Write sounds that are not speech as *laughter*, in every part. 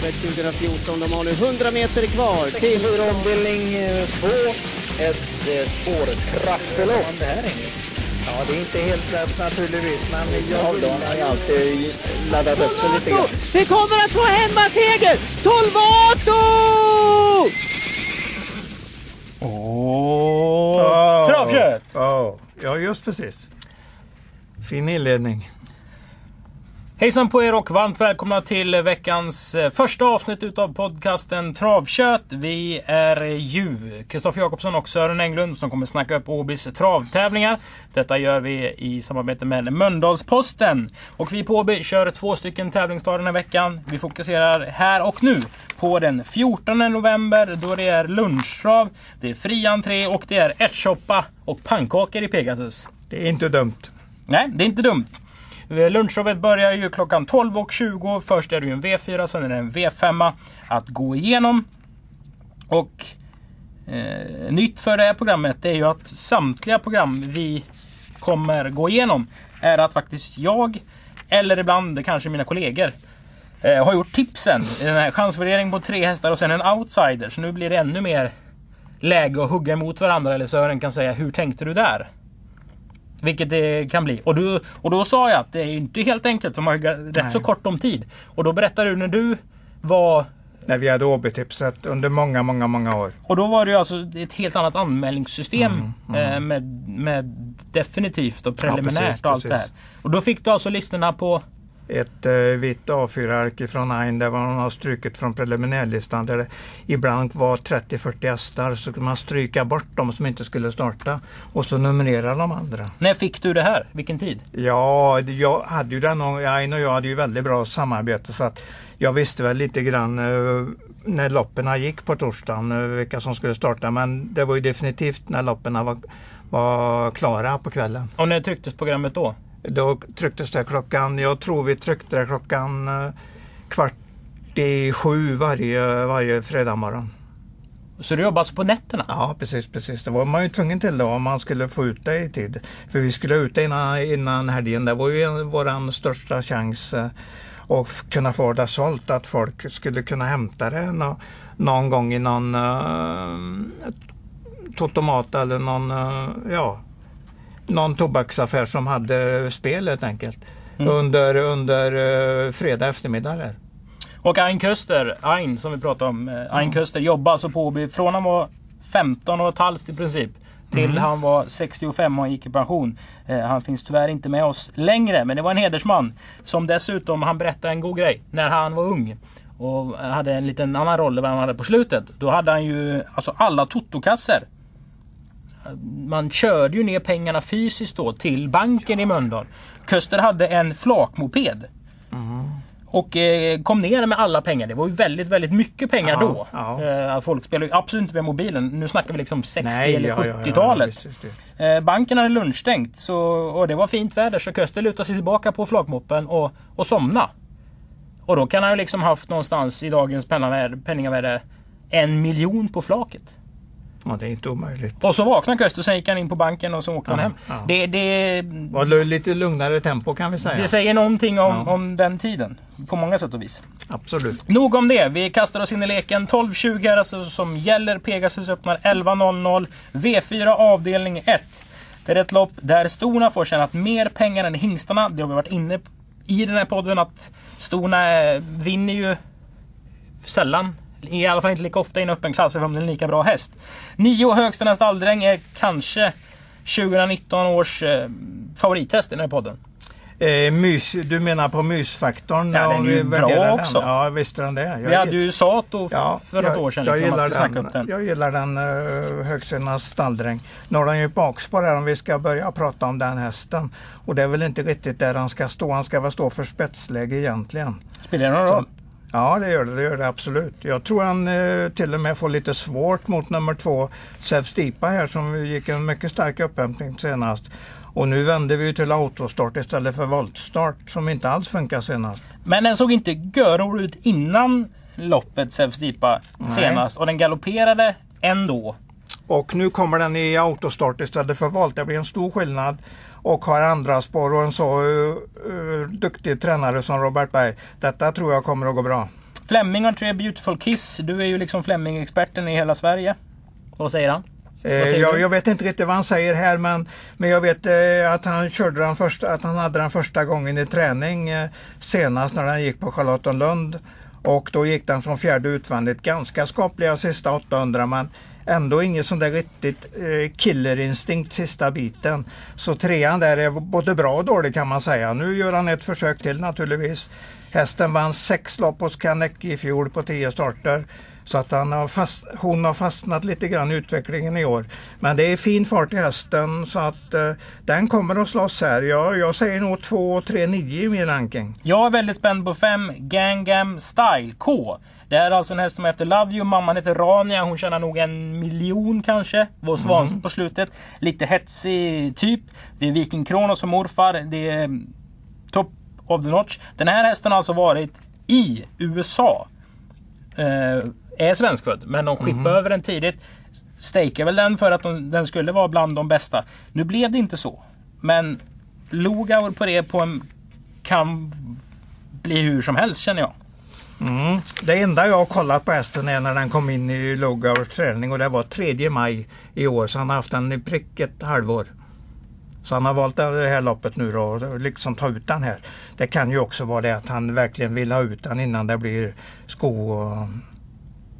travet 2014. De har nu 100 meter kvar till... omdelning 2. Ett eh, spårtrappelopp. Ja, det är inte helt lätt naturligtvis, men jag Då har ju alltid laddat upp sig lite grann. Vi kommer att få hemmaseger! Solvato! Åh, travkött! Ja, ja, just precis. Fin inledning. Hejsan på er och varmt välkomna till veckans eh, första avsnitt utav podcasten Travkött. Vi är ju Kristoffer Jakobsson och Sören Englund som kommer snacka upp Åbys travtävlingar. Detta gör vi i samarbete med Mölndalsposten. Och vi på Åby kör två stycken tävlingsdagar den här veckan. Vi fokuserar här och nu på den 14 november då det är lunchtrav, det är fri entré och det är ärtsoppa och pannkakor i Pegasus. Det är inte dumt. Nej, det är inte dumt. Eh, Lunchtravet börjar ju klockan 12.20. Först är det ju en V4, sen är det en V5 att gå igenom. Och eh, nytt för det här programmet är ju att samtliga program vi kommer gå igenom är att faktiskt jag, eller ibland kanske mina kollegor, eh, har gjort tipsen. Den här chansvärdering på tre hästar och sen en outsider. Så nu blir det ännu mer läge att hugga emot varandra. Eller Sören kan säga, hur tänkte du där? Vilket det kan bli. Och, du, och då sa jag att det är inte helt enkelt för man har rätt Nej. så kort om tid. Och då berättade du när du var... När vi hade OB-tipset under många, många, många år. Och då var det ju alltså ett helt annat anmälningssystem Mm, eh, med, med definitivt och preliminärt precis, och allt det här. precis. Och då fick du alltså listorna på... Ett eh, vitt A4-ark från Ain där man har strukit från preliminärlistan. Där det ibland var 30-40 hästar så kunde man stryka bort de som inte skulle starta. Och så numrera de andra. När fick du det här? Vilken tid? Ja, jag hade ju den och Ain och jag hade ju väldigt bra samarbete så att jag visste väl lite grann eh, när loppen gick på torsdagen eh, vilka som skulle starta. Men det var ju definitivt när loppen var, var klara på kvällen. Och när trycktes programmet då? Då trycktes det klockan, jag tror vi tryckte det klockan eh, kvart i sju varje, varje fredag morgon. Så du jobbar alltså på nätterna? Ja precis, precis. Det var man ju tvungen till då om man skulle få ut det i tid. För vi skulle ut det innan, innan helgen. Det var ju våran största chans eh, att kunna få det sålt. Att folk skulle kunna hämta det nå, någon gång i någon uh, totomat eller någon, eh, ja, någon tobaksaffär som hade spel helt enkelt. Under, under uh, fredag eftermiddag där. Och Ain Köster, Ain som vi pratade om. eh, Ain Köster jobbar alltså på Åby från han var 15 och ett halvt i princip. Till han var 65 och han gick i pension. Eh, han finns tyvärr inte med oss längre. Men det var en hedersman. Som dessutom, han berättade en god grej. När han var ung. Och hade en liten annan roll än vad han hade på slutet. Då hade han ju alltså alla totokassor. Man körde ju ner pengarna fysiskt då till banken i Mölndal. Köster hade en flakmoped. Och eh, kom ner med alla pengar. Det var ju väldigt, väldigt mycket pengar Ja, då. ja. Eh, folk spelade ju absolut inte via mobilen. Nu snackar vi liksom 60 Nej, eller ja, ja, ja, 70-talet. visst, visst, visst. Eh, banken hade lunchstängt så, och det var fint väder så Köster lutade sig tillbaka på flakmoppen och, och somna. Och då kan han ju liksom haft någonstans i dagens penningvärde en miljon på flaket. Ja, det är inte omöjligt. Och så vaknade Köster, sen gick han in på banken och så åkte han Ja, hem. ja. Det, det, Var lite lugnare tempo kan vi säga. det säger någonting om, Ja. om den tiden. På många sätt och vis. Absolut. Nog om det. Vi kastar oss in i leken. 12.20 är alltså som gäller. Pegasus öppnar 11.00. V4 avdelning 1. Det är ett lopp där storna får tjänat mer pengar än hingstarna. Det har vi varit inne på i den här podden att storna eh, vinner ju sällan. I alla fall inte lika ofta i en öppen klass, även om det är en lika bra häst. Nio högsta stalldräng är kanske 2019 års eh, favorithäst i den här podden. Eh, mys, du menar på mysfaktorn? Ja, den är ju bra också. Den. Ja, visst är den det. Jag Vi hade ju Sato Ja, för något jag- år sedan. Jag liksom, gillar den, den. jag gillar den uh, högsinnas stalldräng. Nu har den ju bakspår här om vi ska börja prata om den hästen. Och det är väl inte riktigt där han ska stå. Han ska väl stå för spetsläge egentligen. Spelar det någon roll? Ja, det gör det. Det gör det absolut. Jag tror han eh, till och med får lite svårt mot nummer två, Sev Stipa här som gick en mycket stark upphämtning senast. Och nu vänder vi till autostart istället för voltstart som inte alls funkar senast. Men den såg inte görrolig ut innan loppet Dipa Nej. senast. Och den galopperade ändå. Och nu kommer den i autostart istället för volt. Det blir en stor skillnad. Och har andra spår och en så uh, uh, duktig tränare som Robert Berg. Detta tror jag kommer att gå bra. Flemming har tre Beautiful Kiss. Du är ju liksom Flemming-experten i hela Sverige. Vad säger han? Eh, jag, jag vet inte riktigt vad han säger här men, men jag vet eh, att han körde den första, att han hade den första gången i träning eh, senast när han gick på Charlottenlund. Och då gick den från fjärde utvändigt ganska skapliga sista 800 men ändå ingen sån där riktigt eh, killerinstinkt sista biten. Så trean där är både bra och dålig kan man säga. Nu gör han ett försök till naturligtvis. Hästen vann sex lopp hos Kanek i fjol på tio starter. Så att han har fast, hon har fastnat lite grann i utvecklingen i år. Men det är fin fart i hästen så att eh, den kommer att slåss här. Jag, jag säger nog 2, 3, 9 i min ranking. Jag är väldigt spänd på 5 Gangam Style K. Det är alltså en häst som är efter Love You. Mamman heter Rania. Hon tjänar nog en miljon kanske. Var svansen på slutet. Lite hetsig typ. Det är Viking Kronos som morfar. Det är mm, top of the notch. Den här hästen har alltså varit i USA. Eh, är svenskfödd. Men de skippade över den tidigt. Stakade väl den för att de, den skulle vara bland de bästa. Nu blev det inte så. Men Lugauer på det på en kan bli hur som helst känner jag. Mm. Det enda jag har kollat på hästen är när den kom in i Lugauers träning och det var 3 maj i år. Så han har haft den i prick ett halvår. Så han har valt det här loppet nu då och liksom ta ut den här. Det kan ju också vara det att han verkligen vill ha ut den innan det blir sko,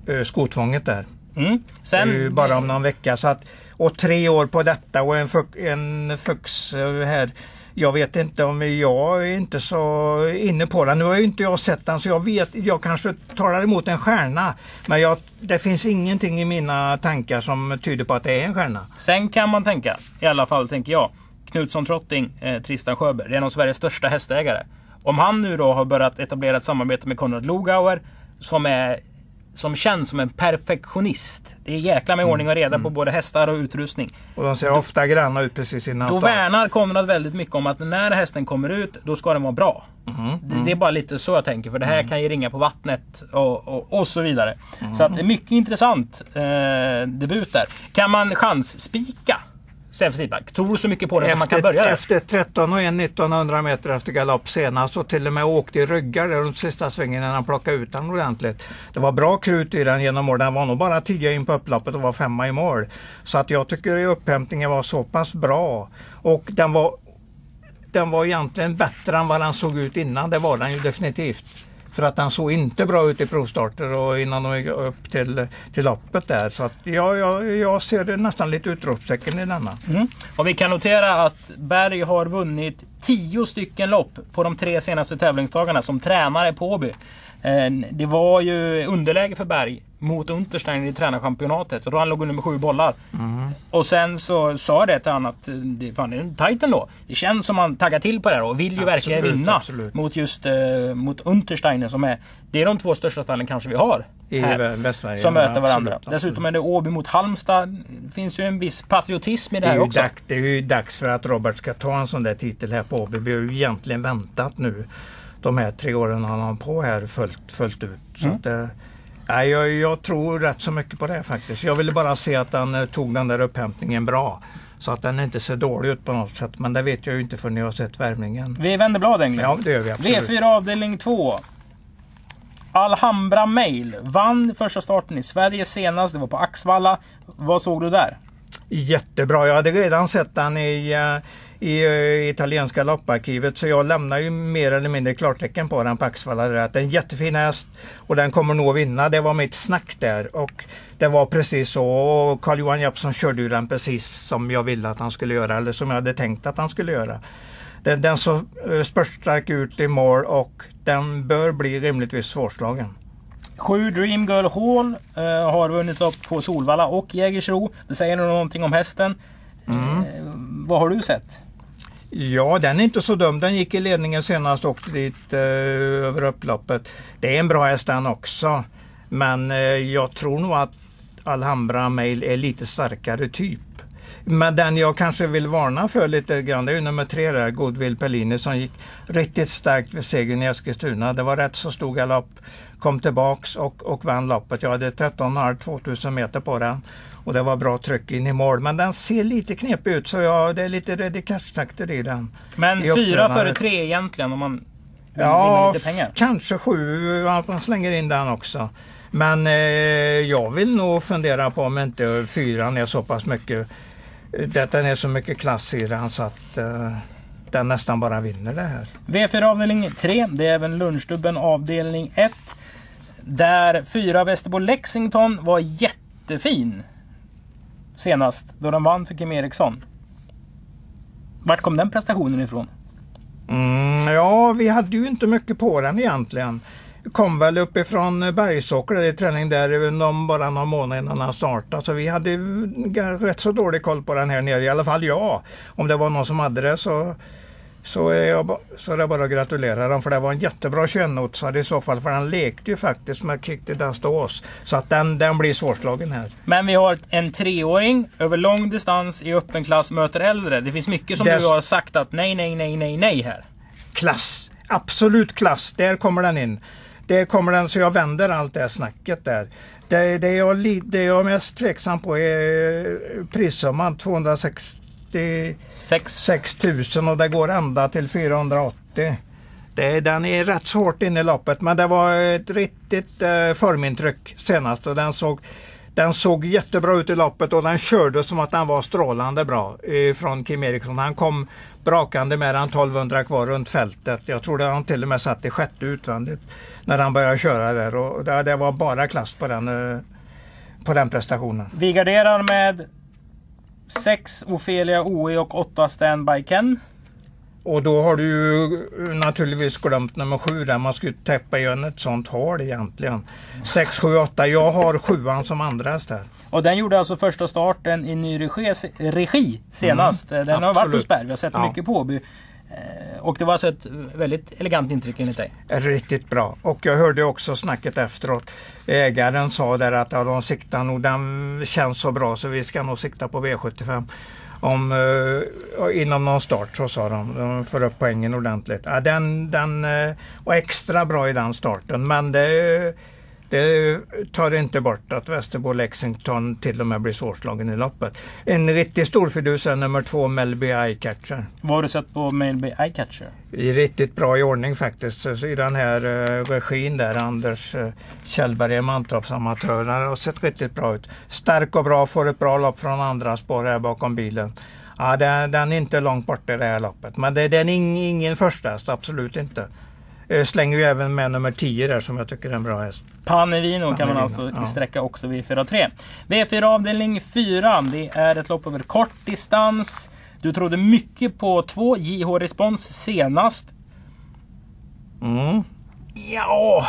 äh, skotvånget där. Mm. Det Sen, är ju bara om någon vecka. Så att, och tre år på detta och en, fux, en fux eh, här. Jag vet inte om jag är inte så inne på den. Nu har ju inte jag sett den så jag vet, jag kanske talar emot en stjärna. Men jag, det finns ingenting i mina tankar som tyder på att det är en stjärna. sen kan man tänka, i alla fall tänker jag, Knutsson Trotting, eh, Tristan Sjöberg. Det är en av Sveriges största hästägare. Om han nu då har börjat etablera ett samarbete med Konrad Lugauer som är som känns som en perfektionist. Det är jäkla med ordning och reda på både hästar och utrustning. Och de ser ofta granna ut precis innan Då värnar Konrad väldigt mycket om att när hästen kommer ut, då ska den vara bra. Det, det är bara lite så jag tänker, för det här kan ju ringa på vattnet och, och, och så vidare. Så att det är mycket intressant eh, debut där. Kan man chansspika Sidback? Tror så mycket på det som man kan börja där? efter 13 och 1 1900 meter efter galopp senast och till och med åkte i ryggar runt sista svängen när han plockade ut den ordentligt. Det var bra krut i den genom mål. Den var nog bara 10 in på upploppet och var femma i mål. Så att jag tycker upphämtningen var så pass bra. Och den var, den var egentligen bättre än vad den såg ut innan. Det var den ju definitivt. För att den såg inte bra ut i provstarter och innan de gick upp till, till loppet där. Så att jag, jag, jag ser nästan lite utropstecken i denna. Mm. Och vi kan notera att Berg har vunnit tio stycken lopp på de tre senaste tävlingsdagarna som tränare på Åby. Eh, Det var ju underläge för Berg mot Unterstein i tränarchampionatet. Och då han låg under med sju bollar. Och sen så sa jag det till honom att eh, det fan, är en tajt ändå. Det känns som han taggar till på det här och vill ju verkligen Absolut, vinna absolut. mot just eh, mot Untersteiner som är Det är de två största stallen kanske vi har. I här, Västsverige. som möter varandra. absolut, Dessutom är det Åby mot Halmstad. Det finns ju en viss patriotism i det Det är, här också. dags, det är ju dags för att Robert ska ta en sån där titel här på Åby. Vi har ju egentligen väntat nu de här tre åren han har på här fullt, fullt ut. Så Mm. att, nej, jag, jag tror rätt så mycket på det faktiskt. Jag ville bara se att han eh, tog den där upphämtningen bra. Så att den inte ser dålig ut på något sätt. Men det vet jag ju inte förrän jag har sett värmningen. Vi vänder blad Englund. Ja, det gör vi absolut. V4 avdelning 2. Alhambra Mail vann första starten i Sverige senast. Det var på Axvalla. Vad såg du där? Jättebra. Jag hade redan sett den i, eh, i eh, italienska lopparkivet så jag lämnar ju mer eller mindre klartecken på den på Axvalla. där, Att det är en jättefin häst och den kommer nog vinna. Det var mitt snack där och det var precis så. Och Carl-Johan Jeppsson körde ju den precis som jag ville att han skulle göra eller som jag hade tänkt att han skulle göra. Den, den såg eh, spurtstark ut i mål och den bör bli rimligtvis svårslagen. Sju Dream Girl Hall eh, har vunnit lopp på Solvalla och Jägersro. Det säger nog någonting om hästen. Eh, vad har du sett? Ja, den är inte så dum. Den gick i ledningen senast och åkte dit eh, över upploppet. Det är en bra häst den också. Men eh, jag tror nog att Alhambra Mail är lite starkare typ. Men den jag kanske vill varna för lite grann det är ju nummer tre där, Goodwill Pellini som gick riktigt starkt vid segern i Eskilstuna. Det var rätt så stor galopp. Kom tillbaks och, och vann loppet. Jag hade 13,5-2000 meter på den. Och det var bra tryck in i mål. Men den ser lite knepig ut så jag, det är lite ready cash-takter i den. Men I fyra före tre egentligen om man Ja, kanske sju, att man slänger in den också. Men eh, jag vill nog fundera på om inte fyran är så pass mycket, den är så mycket klass i den så att eh, den nästan bara vinner det här. V4 avdelning 3, det är även lunchstubben avdelning 1. Där fyra Västerbo Lexington var jättefin senast då den vann för Kim Eriksson. Vart kom den prestationen ifrån? Mm, ja, vi hade ju inte mycket på den egentligen. Kom väl uppifrån Bergsåker i träning där bara någon månad innan han startade. Så vi hade rätt så dålig koll på den här nere, i alla fall jag. Om det var någon som hade det så, så, är, jag, så är det bara att gratulera dem för det var en jättebra 21-notsare i så fall. För han lekte ju faktiskt med Kick the Dust Ås. Så att den, den blir svårslagen här. Men vi har en treåring över lång distans i öppen klass möter äldre. Det finns mycket som Dess- du har sagt att nej, nej, nej, nej, nej här. klass. Absolut klass. Där kommer den in. Där kommer den så jag vänder allt det snacket där. Det, det, jag, det jag är mest tveksam på är prissumman 266 Sex. 000 och det går ända till 480. Det, den är rätt så hårt inne i loppet men det var ett riktigt eh, formintryck senast och den såg, den såg jättebra ut i loppet och den körde som att den var strålande bra eh, från Kim Eriksson. Han kom brakande med den 1200 kvar runt fältet. Jag tror att han till och med satt i sjätte utvändigt när han började köra där och det, det var bara klass på den, eh, på den prestationen. Vi garderar med 6 Ofelia OE och 8 Standby Ken. Och då har du ju naturligtvis glömt nummer sju där man skulle täppa igen ett sånt hål egentligen. 6, 7, 8. Jag har sjuan som andra häst där. Och den gjorde alltså första starten i ny regi, regi senast. den har varit Mm. absolut. hos Berg. Vi har sett Ja. mycket på Åby. Eh, Och det var alltså ett väldigt elegant intryck enligt dig. Riktigt bra. Och jag hörde också snacket efteråt. Ägaren sa där att ja, de siktar nog, den känns så bra så vi ska nog sikta på V75. Om, eh, inom någon start så sa de. De får upp poängen ordentligt. Ja, den, den eh, var extra bra i den starten men det, det tar inte bort att Västerbo Lexington till och med blir svårslagen i loppet. En riktig storfidus är nummer två Melby Eyecatcher. Vad har du sett på Mailby Eyecatcher? I riktigt bra i ordning faktiskt. I den här uh, regin där, Anders uh, Kjellberg är Mantorpsamatör. Den har sett riktigt bra ut. Stark och bra, får ett bra lopp från andra spår här bakom bilen. Ja, den, den är inte långt borta i det här loppet. Men det, den är ing, ingen första häst, absolut inte. Uh, slänger ju även med nummer 10 där som jag tycker är en bra häst. Panevino kan man alltså ja. sträcka också vid 4-3. V4 avdelning 4. Det är ett lopp över kort distans. Du trodde mycket på två JH Respons senast. Mm. Ja,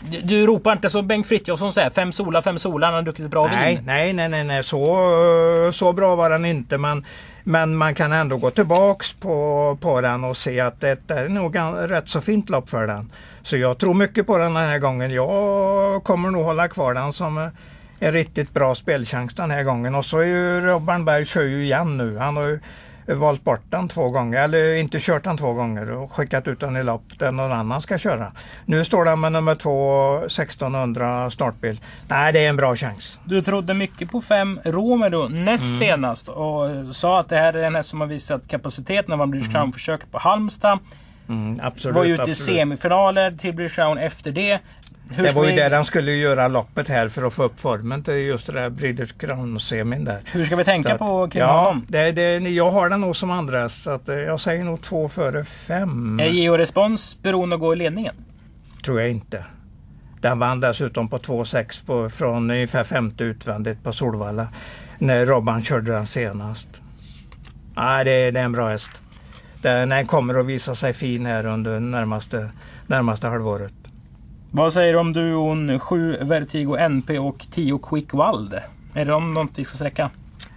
du, du ropar inte så Bengt Frithiofsson säger. Fem solar, fem solar. Han har druckit bra Nej, vin. nej, nej, nej, nej. Så, så bra var den inte. Men, men man kan ändå gå tillbaks på, på den och se att det är nog gan- rätt så fint lopp för den. Så jag tror mycket på den den här gången. Jag kommer nog hålla kvar den som en riktigt bra spelchans den här gången. Och så är ju Robban Berg kör ju igen nu. Han har ju valt bort den två gånger, eller inte kört den två gånger och skickat ut den i lopp där någon annan ska köra. Nu står den med nummer två, 1600 startbil. Nej, det är en bra chans. Du trodde mycket på fem Romero näst Mm. senast och sa att det här är en häst som har visat kapacitet när man blir Crown-försöket på Halmstad. Mm, absolut, var ju ute i absolut. semifinaler till British Crown efter det. Hur Det var ju vi- där han skulle göra loppet här för att få upp formen till just det där Breeders Crown-semin där. Hur ska vi tänka att- på kring ja, honom? det, det, jag har den nog som andra så att, eh, jag säger nog två före fem. Är Geo Respons beroende att gå i ledningen? Tror jag inte. Den vann dessutom på 2,6 på- från ungefär femte utvändigt på Solvalla. När Robban körde den senast. Nej, det, det är en bra häst. Den, den kommer att visa sig fin här under närmaste, närmaste halvåret. Vad säger du om duon 7 Vertigo NP och 10 Quick Wild? Är det de något vi ska sträcka?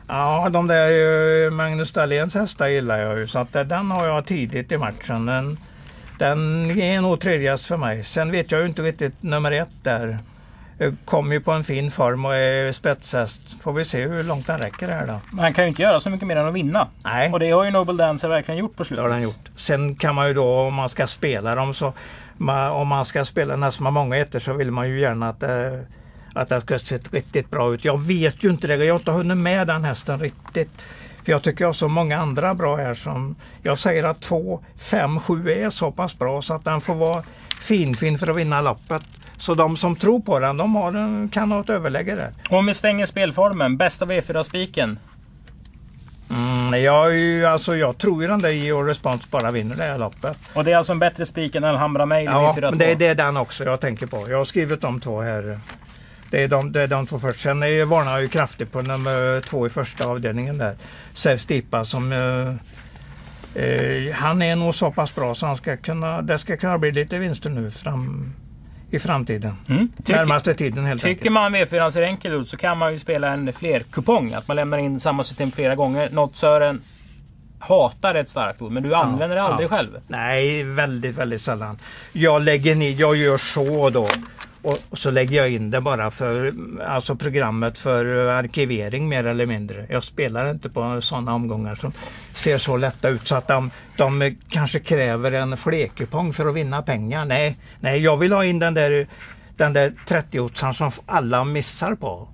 Ja, de där Magnus Dahléns hästar gillar jag ju. Så att eh, den har jag tidigt i matchen. Den, den är nog tredjast för mig. Sen vet jag ju inte riktigt nummer ett där. Eh, Kommer ju på en fin form och är spetshäst. Får vi se hur långt den räcker här då. Man kan ju inte göra så mycket mer än att vinna. Nej, Och det har ju Noble Dancer verkligen gjort på det slutet. har den gjort. Sen kan man ju då om man ska spela dem så man, om man ska spela en häst många ettor så vill man ju gärna att det, att det ska se riktigt bra ut. Jag vet ju inte det. Jag har inte hunnit med den hästen riktigt. För jag tycker jag har så många andra bra här som jag säger att 2, 5, 7 är så pass bra så att den får vara finfin för att vinna loppet. Så de som tror på den, de har, kan ha ett överläge där. Om vi stänger spelformen, bästa V4-spiken? Mm, jag, är ju, alltså, jag tror ju den där Geo Response bara vinner det här loppet. Och det är alltså en bättre spik än Alhambra Mail Ja, V42? men det, det är den också jag tänker på. Jag har skrivit de två här. Det är de, det är de två först. Sen är- varnar jag ju kraftigt på nummer två i första avdelningen där. Sev Stipa som eh, eh, han är nog så pass bra så han ska kunna, det ska kunna bli lite vinster nu fram, i framtiden. Mm. Tycker- Närmaste tiden helt Tycker enkelt. man V4 ser enkel ut så kan man ju spela en fler kupong. Att man lämnar in samma system flera gånger. Något Sören hatar ett starkt ord, men du använder det aldrig ja. själv. Nej, väldigt, väldigt sällan. Jag lägger ner, jag gör så då. Och, och så lägger jag in det bara för alltså programmet för arkivering mer eller mindre. Jag spelar inte på sådana omgångar som ser så lätta ut så att de, de kanske kräver en flerkupong för att vinna pengar. Nej, nej jag vill ha in den där, den där 30 som alla missar på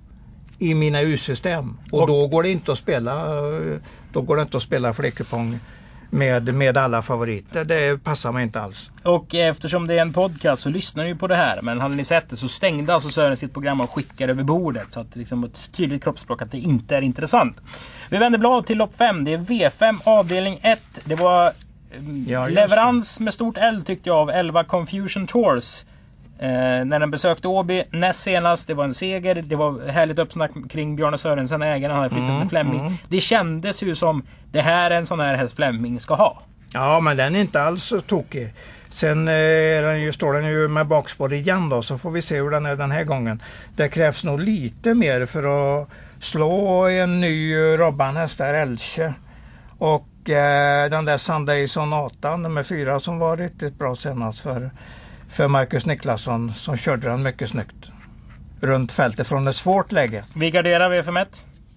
i mina U-system. Och, Och- då går det inte att spela Då går det inte att spela flerkupong med, med alla favoriter. Det passar mig inte alls. Och eftersom det är en podcast så lyssnar ni ju på det här. Men hade ni sett det så stängde alltså Sören sitt program och skickade över bordet. Så att det liksom var ett tydligt kroppsspråk att det inte är intressant. Vi vänder blad till lopp 5. Det är V5 avdelning 1. Det var mm, Ja, leverans med stort L tyckte jag av 11 Confusion Tours. Eh, när den besökte Åby näst senast. Det var en seger. Det var härligt uppsnack kring Björne Sörensen, ägaren. Han hade flyttat Mm, till Flemming. Det kändes ju som det här är en sån här häst Flemming ska ha. Ja, men den är inte alls så tokig. Sen eh, är den ju, står den ju med bakspår igen då, så får vi se hur den är den här gången. Det krävs nog lite mer för att slå en ny Robban-häst där, Elche. Och eh, den där Sunday Sonata nummer fyra som var riktigt bra senast för, för Marcus Niklasson som körde den mycket snyggt. Runt fältet från ett svårt läge. Vi garderar V51.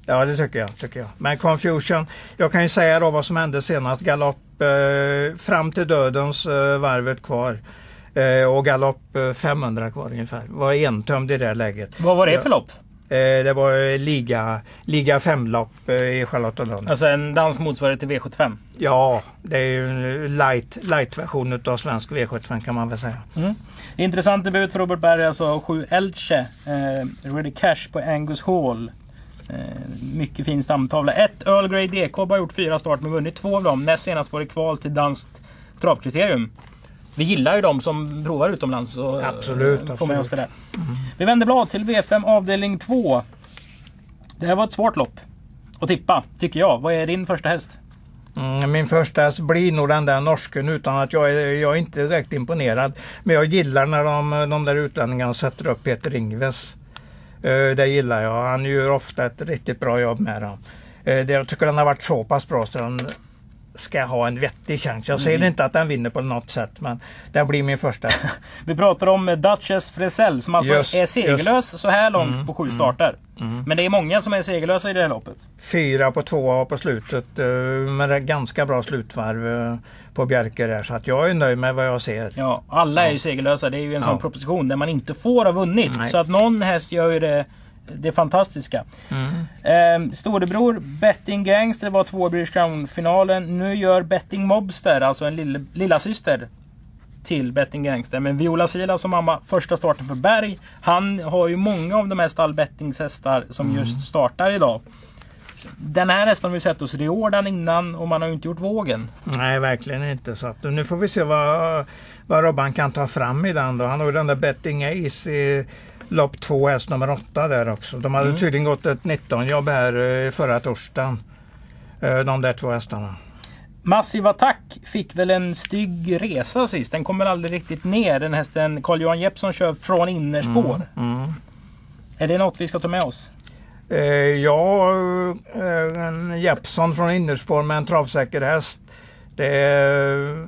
Ja, det tycker jag. Tycker jag. Men Confusion, jag kan ju säga då vad som hände senast. Galopp eh, fram till dödens eh, varvet kvar. Eh, och galopp eh, 500 kvar ungefär. Var entömd i det läget. Vad var det för lopp? Eh, det var eh, liga, liga 5-lopp eh, i Charlottenlund. Alltså en dansk motsvarighet till V75. Ja, det är ju en light, light-version utav svensk V75 kan man väl säga. Intressant debut för Robert Berg, alltså 7 Elche. Eh, Ready Cash på Angus Hall. Eh, mycket fin stamtavla. Ett Earl Grey DK har bara gjort fyra start men vunnit två av dem. Näst senast var det kval till danskt travkriterium. Vi gillar ju de som provar utomlands och Absolut, eh, får med absolut. oss det där. Vi vänder blad till V5 avdelning 2. Det här var ett svårt lopp att tippa, tycker jag. Vad är din första häst? Mm, min första häst blir nog den där norsken utan att jag är, jag är inte direkt imponerad. Men jag gillar när de, de där utlänningarna sätter upp Peter Ingves. Eh, det gillar jag. Han gör ofta ett riktigt bra jobb med dem. Det, jag tycker den har varit så pass bra så den ska ha en vettig chans. Jag säger inte att den vinner på något sätt men den blir min första. *laughs* Vi pratar om eh, Duchess Fresell som alltså Just, är segerlös så här långt på Mm, sju starter. Men det är många som är segerlösa i det här loppet. Fyra på två på slutet eh, med ganska bra slutvarv eh, på Bjerke där. Så att jag är nöjd med vad jag ser. Ja, alla är ju segerlösa. Det är ju en sån Ja. proposition där man inte får ha vunnit. Nej. Så att någon häst gör ju det, det fantastiska. Mm. Ehm, storebror Betting Gangster var två i British Crown-finalen. Nu gör Betting Mobster, alltså en lilla, lilla syster till Betting Gangster. Men Viola Sila som mamma, första starten för Berg. Han har ju många av de här stallbettings hästar som Mm. just startar idag. Den här hästen har vi sett hos Riordan innan och man har ju inte gjort vågen. Nej, verkligen inte. Så att, nu får vi se vad, vad Robban kan ta fram i den. Då. Han har ju den där Betting Ace i lopp två, häst nummer åtta där också. De hade tydligen gått ett 19-jobb här eh, förra torsdagen. Eh, De där två hästarna. Massiv Attack fick väl en stygg resa sist. Den kommer aldrig riktigt ner. Den hästen Carl-Johan Jeppsson kör från innerspår. Mm. Är det något vi ska ta med oss? Eh, ja, eh, en Jeppson från innerspår med en travsäker häst. Det,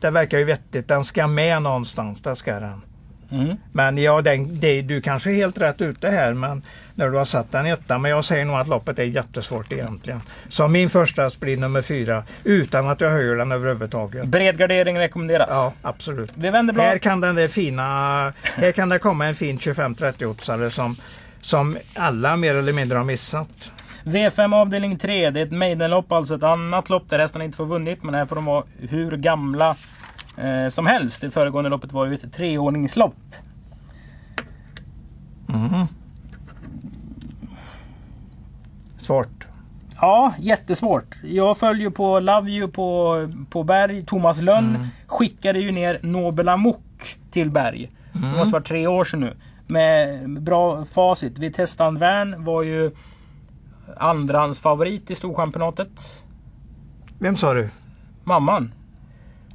det verkar ju vettigt. Den ska med någonstans. Det ska den. Mm. Men ja, den, det, du kanske är helt rätt ute här men när du har satt den etta. Men jag säger nog att loppet är jättesvårt egentligen. Så min första blir nummer fyra utan att jag höjer den överhuvudtaget. Bred gardering rekommenderas. Ja, absolut. Vi vänder blad. Här kan den där fina, här kan det komma en fin 25-30 oddsare som, som alla mer eller mindre har missat. V5 avdelning 3. Det är ett Maidenlopp, alltså ett annat lopp där hästarna inte får vunnit. Men här får de vara hur gamla eh, som helst. Det föregående loppet var ju ett treordningslopp. Mm. Svårt. Ja, jättesvårt. Jag följer på Love You på, på Berg. Thomas Lönn Mm. skickade ju ner Nobel Amok till Berg. Mm. Det måste vara tre år sedan nu. Med bra facit. Vitestan Wern var ju andrahandsfavorit i Storchampionatet. Vem sa du? Mamman.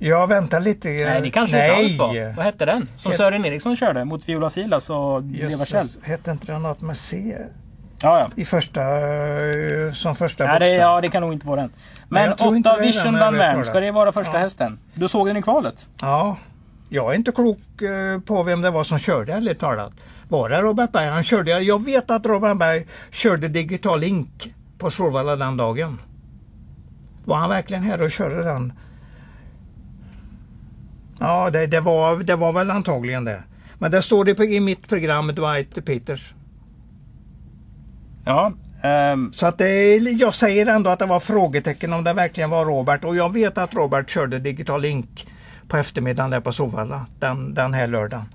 Jag väntar lite. Nej, det kanske Nej. inte alls var. Vad hette den? Som Het- Sören Eriksson körde mot Viola Silas och Leva Kjell. Hette inte den något med C Ja, ja. i första, eh, som första Ja det, ja, det kan nog inte vara den. Men inte åtta Vision men Van ska det vara första Ja. hästen? Du såg den i kvalet? Ja, jag är inte klok eh, på vem det var som körde ärligt talat. Var det Robert Berg? Han körde, jag vet att Robert Berg körde Digital Ink på Solvalla den dagen. Var han verkligen här och körde den? Ja, det, det, var, det var väl antagligen det. Men det står det på, i mitt program Dwight Peters. Ja. ehm, Så att det, jag säger ändå att det var frågetecken om det verkligen var Robert. Och jag vet att Robert körde Digital Ink på eftermiddagen där på Solvalla den, den här lördagen.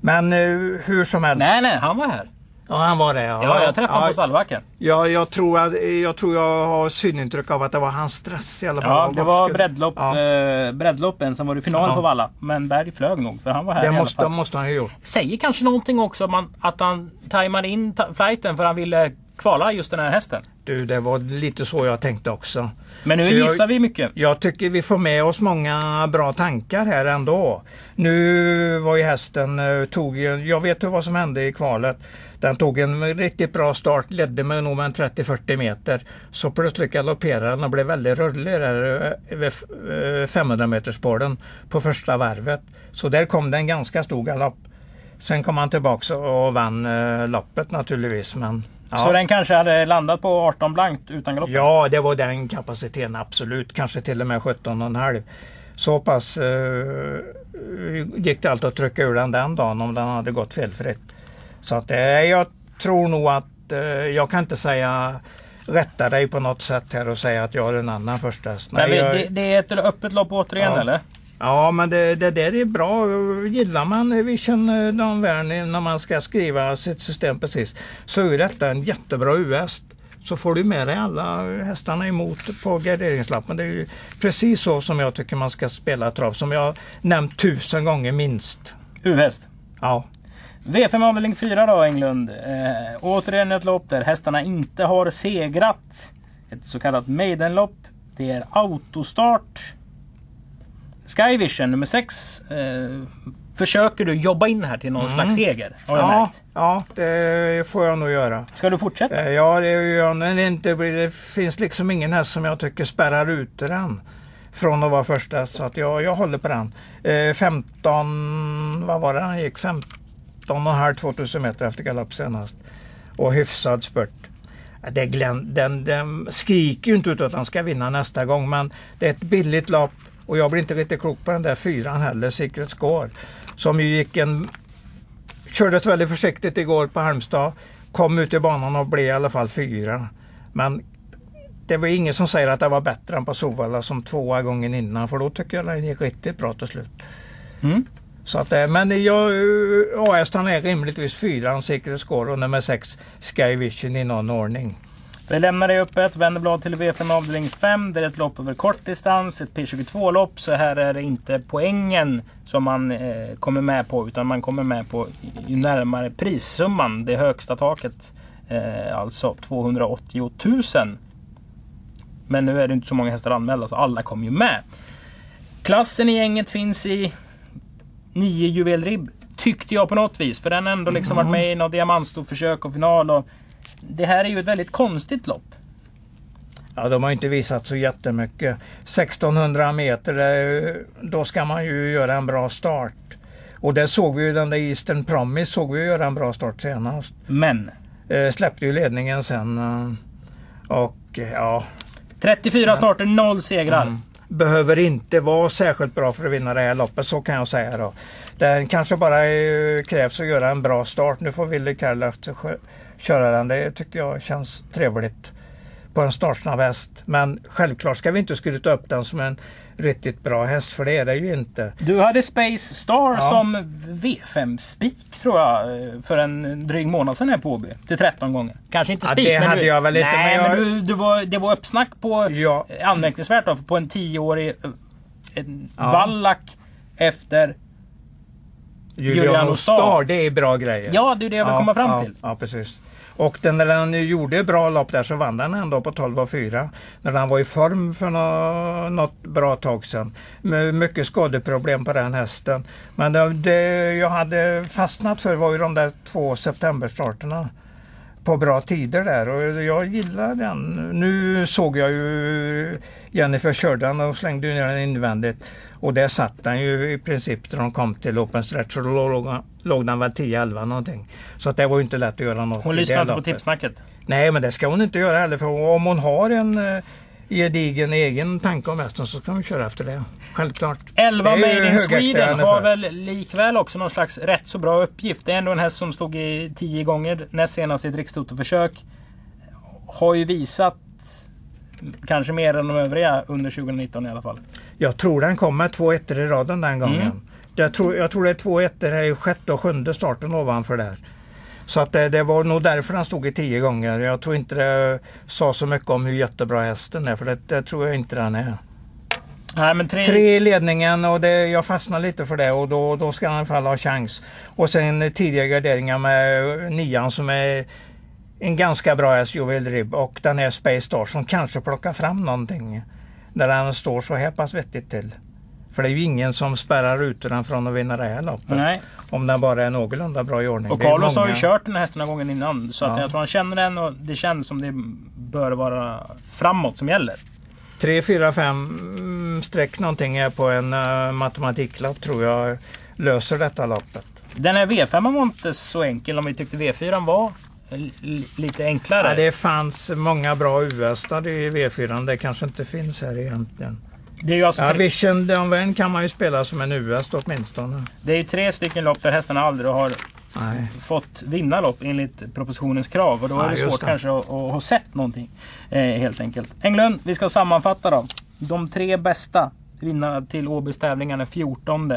Men eh, hur som helst. nej, nej, han var här. Ja, han var det. Ja, Ja, jag träffade honom ja, på stallbacken. ja, jag, tror att, jag tror jag har synintryck av att det var hans stress i alla fall. Ja, det var breddlopp, Ja, eh, breddloppen, sen var det final Ja. på Valla. Men Berg flög nog, för han var här det i alla måste, fall. måste han ha gjort. Säger kanske någonting också om han, att han tajmade in ta- flighten för han ville kvala just den här hästen. Du, det var lite så jag tänkte också. Men nu Så jag- gissar vi mycket. Jag tycker vi får med oss många bra tankar här ändå. Nu var ju hästen, eh, tog, jag vet ju vad som hände i kvalet. Den tog en riktigt bra start, ledde med nog en 30-40 meter. Så plötsligt galopperade den och blev väldigt rullig där eh, vid 500 metersspåren på första varvet. Så där kom det en ganska stor galopp. Sen kom han tillbaka och vann eh, loppet naturligtvis. Men, ja. Så den kanske hade landat på 18 blankt utan galoppen? Ja, det var den kapaciteten absolut. Kanske till och med 17,5. Så pass eh, gick det allt att trycka ur den den dagen om den hade gått felfritt. Så att, eh, jag tror nog att eh, jag kan inte säga rätta dig på något sätt här och säga att jag har en annan första häst. Men vi, jag- det, det är ett öppet lopp återigen Ja. eller? Ja, men det, det där är bra. Gillar man Vision Dan Werner när man ska skriva sitt system precis så är detta en jättebra U-häst. Så får du med dig alla hästarna emot på garderingslappen. Det är precis så som jag tycker man ska spela trav. Som jag nämnt tusen gånger minst. U-häst. Ja, V5 avdelning 4 då Englund. Eh, återigen ett lopp där hästarna inte har segrat. Ett så kallat maidenlopp. Det är autostart. Skyvision nummer 6. Eh, försöker du jobba in här till någon slags seger? Har jag ja, märkt. ja, det får jag nog göra. Ska du fortsätta? Eh, Ja, det gör jag. Men inte, det finns liksom ingen häst som jag tycker spärrar ut den från att vara första. Så att jag, jag håller på den. Eh, 15, vad var det han gick? 15 och en halv 2000 meter efter galopp senast. Och hyfsad spurt. Det Glenn, den, den skriker ju inte ut att han ska vinna nästa gång men det är ett billigt lopp och jag blir inte riktigt klok på den där fyran heller, Secret Score. Som ju gick en Kördes väldigt försiktigt igår på Halmstad. Kom ut i banan och blev i alla fall fyra. Men det var ingen som säger att det var bättre än på Sovalla som tvåa gången innan. För då tycker jag den gick riktigt bra till slut. Mm. Så att, eh, men jag, eh, A-hästarna är rimligtvis fyran, Secret Score och nummer sex Sky Vision i någon ordning. Vi lämnar det öppet, vänder blad till V5 avdelning 5. Det är ett lopp över kort distans, ett P22-lopp. Så här är det inte poängen som man eh, kommer med på, utan man kommer med på ju närmare prissumman, det högsta taket. Eh, alltså 280 000. Men nu är det inte så många hästar anmälda, så alla kommer ju med. Klassen i gänget finns i 9 juvelribb, tyckte jag på något vis. För den har ändå liksom varit med i något diamantstorförsök och final. Och det här är ju ett väldigt konstigt lopp. Ja, de har inte visat så jättemycket. 1600 meter, då ska man ju göra en bra start. Och där såg vi ju den där Eastern Promise såg vi göra en bra start senast. Men Eh, släppte ju ledningen sen. eh, och ja, 34 starter, 0 segrar. Mm behöver inte vara särskilt bra för att vinna det här loppet, så kan jag säga då. Den kanske bara eh, krävs att göra en bra start. Nu får Willy Karlert köra den. Det tycker jag känns trevligt på en startsnabb häst. Men självklart ska vi inte skryta upp den som en riktigt bra häst, för det är det ju inte. Du hade Space Star Ja. som V5-spik tror jag för en dryg månad sedan här på Åby. Till 13 gånger. Kanske inte Ja, spik. det men hade du, jag väl inte, Nej, men men, jag- du, du var, det var uppsnack på Ja. anmärkningsvärt då, på en 10-årig eh, en Ja. Wallach efter... Julian Julian Ostar. Ostar, det är bra grejer. Ja, det är det jag vill komma fram ja, till. Ja, precis. Och den, när den gjorde bra lopp där så vann den ändå på 12,4 När den var i form för nå, något bra tag sedan. Med mycket skadeproblem på den hästen. Men det, det jag hade fastnat för var ju de där två septemberstarterna. På bra tider där och jag gillar den. Nu såg jag ju Jennifer körde den och slängde ner den invändigt. Och där satt den ju i princip när de kom till open stretch. Och då låg, låg den väl 10-11 någonting. Så att det var ju inte lätt att göra något Hon lyssnade inte på tipsnacket. Nej men det ska hon inte göra heller. För om hon har en eh, gedigen egen tanke om hästen så ska hon köra efter det. Självklart. 11 Det är ju Made in Sweden har väl likväl också någon slags rätt så bra uppgift. Det är ändå en häst som stod i 10 gånger näst senast i ett rikstotoförsök. Har ju visat kanske mer än de övriga under 2019 i alla fall. Jag tror den kommer två ettor i raden den gången. Mm. Jag, tror, jag tror det är två ettor här i sjätte och sjunde starten ovanför där. Så att det, det var nog därför den stod i tio gånger. Jag tror inte det sa så mycket om hur jättebra hästen är för det, det tror jag inte den är. Nej, men tre, Tre i ledningen och det, jag fastnar lite för det och då, då ska han i alla fall ha chans. Och sen tidiga garderingar med nian som är en ganska bra häst, Joel Ribb och den här Space Star som kanske plockar fram någonting. När den står så här pass vettigt till. För det är ju ingen som spärrar ut den från att vinna det här loppet. Nej. Om den bara är någorlunda bra i ordning. Och Carlos har ju många- kört den här hästen några gånger innan. Så Ja. jag tror han känner den och det känns som det bör vara framåt som gäller. 3, 4, 5 streck någonting är på en uh, matematiklapp tror jag löser detta loppet. Den här V5 var inte så enkel om vi tyckte V4 var lite enklare. Ja, det fanns många bra US-ar i V4. Det kanske inte finns här egentligen. det, är ju alltså Ja, tre, Vision Downwind kan man ju spela som en US åtminstone. det är ju tre stycken lopp där hästarna aldrig har Nej. fått vinna lopp enligt propositionens krav. Och då Ja, är det svårt det. kanske att, att ha sett någonting. Eh, helt enkelt. Englund, vi ska sammanfatta då. De tre bästa vinnarna till Åbys tävlingar den 14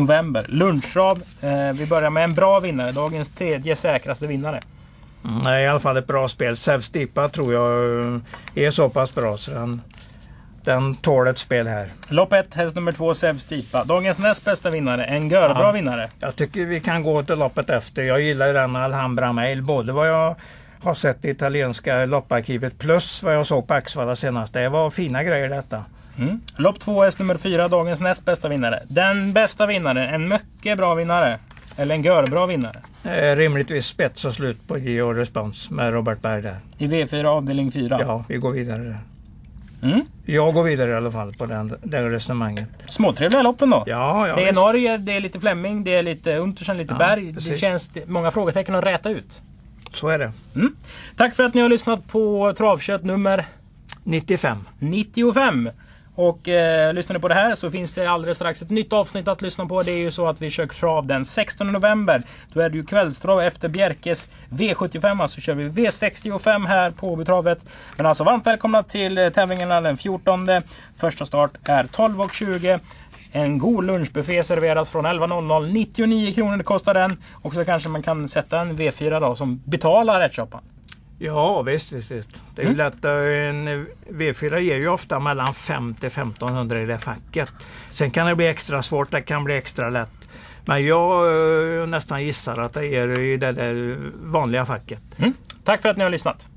november. Lunchrav. Eh, vi börjar med en bra vinnare. Dagens tredje säkraste vinnare. Mm, i alla fall ett bra spel. Zeus Stipa tror jag eh, är så pass bra så den, den tål ett spel här. Lopp 1, häst nummer 2, Zeus Stipa. Dagens näst bästa vinnare. En görbra Ja. vinnare. Jag tycker vi kan gå till loppet efter. Jag gillar den Alhambra Mail. Både vad jag har sett i italienska lopparkivet plus vad jag såg på Axvalla senast. Det var fina grejer detta. Mm. Lopp 2, häst nummer 4, dagens näst bästa vinnare. Den bästa vinnaren, en mycket bra vinnare. Eller en görbra vinnare. Eh, rimligtvis spets och slut på Geo Respons med Robert Berg där. I V4 avdelning 4. Ja, vi går vidare där. Mm. Jag går vidare i alla fall på den, det resonemanget. Småtrevliga loppen då. Ja, ja, det är visst. Norge, det är lite Flemming, det är lite Untersen, lite Ja, Berg. Det precis. känns det- många frågetecken att räta ut. Så är det. Tack för att ni har lyssnat på Travkött nummer 95. 95. Och eh, lyssnar ni på det här så finns det alldeles strax ett nytt avsnitt att lyssna på. Det är ju så att vi kör trav den 16 november. Då är det ju kvällstrav efter Bjerkes V75. Alltså kör vi V65 här på Åbytravet. Men alltså varmt välkomna till eh, tävlingarna den 14. Första start är 12.20. En god lunchbuffé serveras från 11.00. 99 kronor kostar den. Och så kanske man kan sätta en V4 då som betalar ärtsoppan. Ja, visst, visst, visst. Det är ju lätt. eh, En V4 ger ju ofta mellan 5 till 1500 i det facket. Sen kan det bli extra svårt, det kan bli extra lätt. Men jag eh, nästan gissar att det är i det där vanliga facket. Tack för att ni har lyssnat.